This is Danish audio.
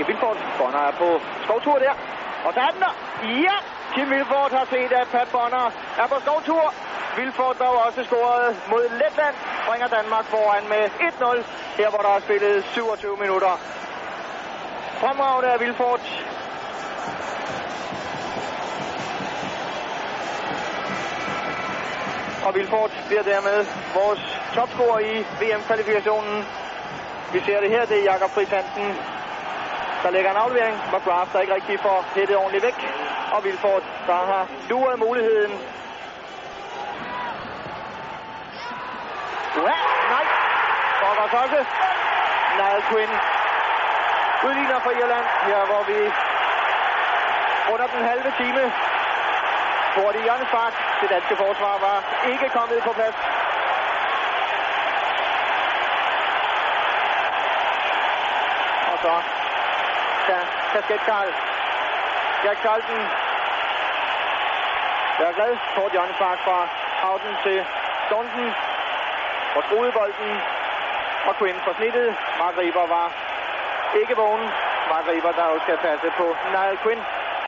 Kim Vilfort. Bonner er på skovtur der. Og der er den der. Ja, Kim Vilfort har set, at Pat Bonner er på skovtur. Vilfort dog også scoret mod Letland, bringer Danmark foran med 1-0, her hvor der er spillet 27 minutter. Fremragende af Vilfort. Og Vilfort bliver dermed vores topscorer i VM-kvalifikationen. Vi ser det her, det er Jakob Friis Hansen, der ligger en aflevering. McGrath, der ikke rigtig får hættet ordentligt væk. Og Vilford, der har luret muligheden. Ja, nej. Og der også Niall Quinn udligner for Irland, her hvor vi under den halve time hurtig det hjørnespark. Det danske forsvar var ikke kommet på plads. Og så kan kasket Karl. Jack Carlsen er glad for et hjørnespark fra Havden til Donsen. Og skruede bolden. Og Quinn for snittet. Mark Riber var ikke vågen. Mark Riber, der også skal passe på Niall Quinn.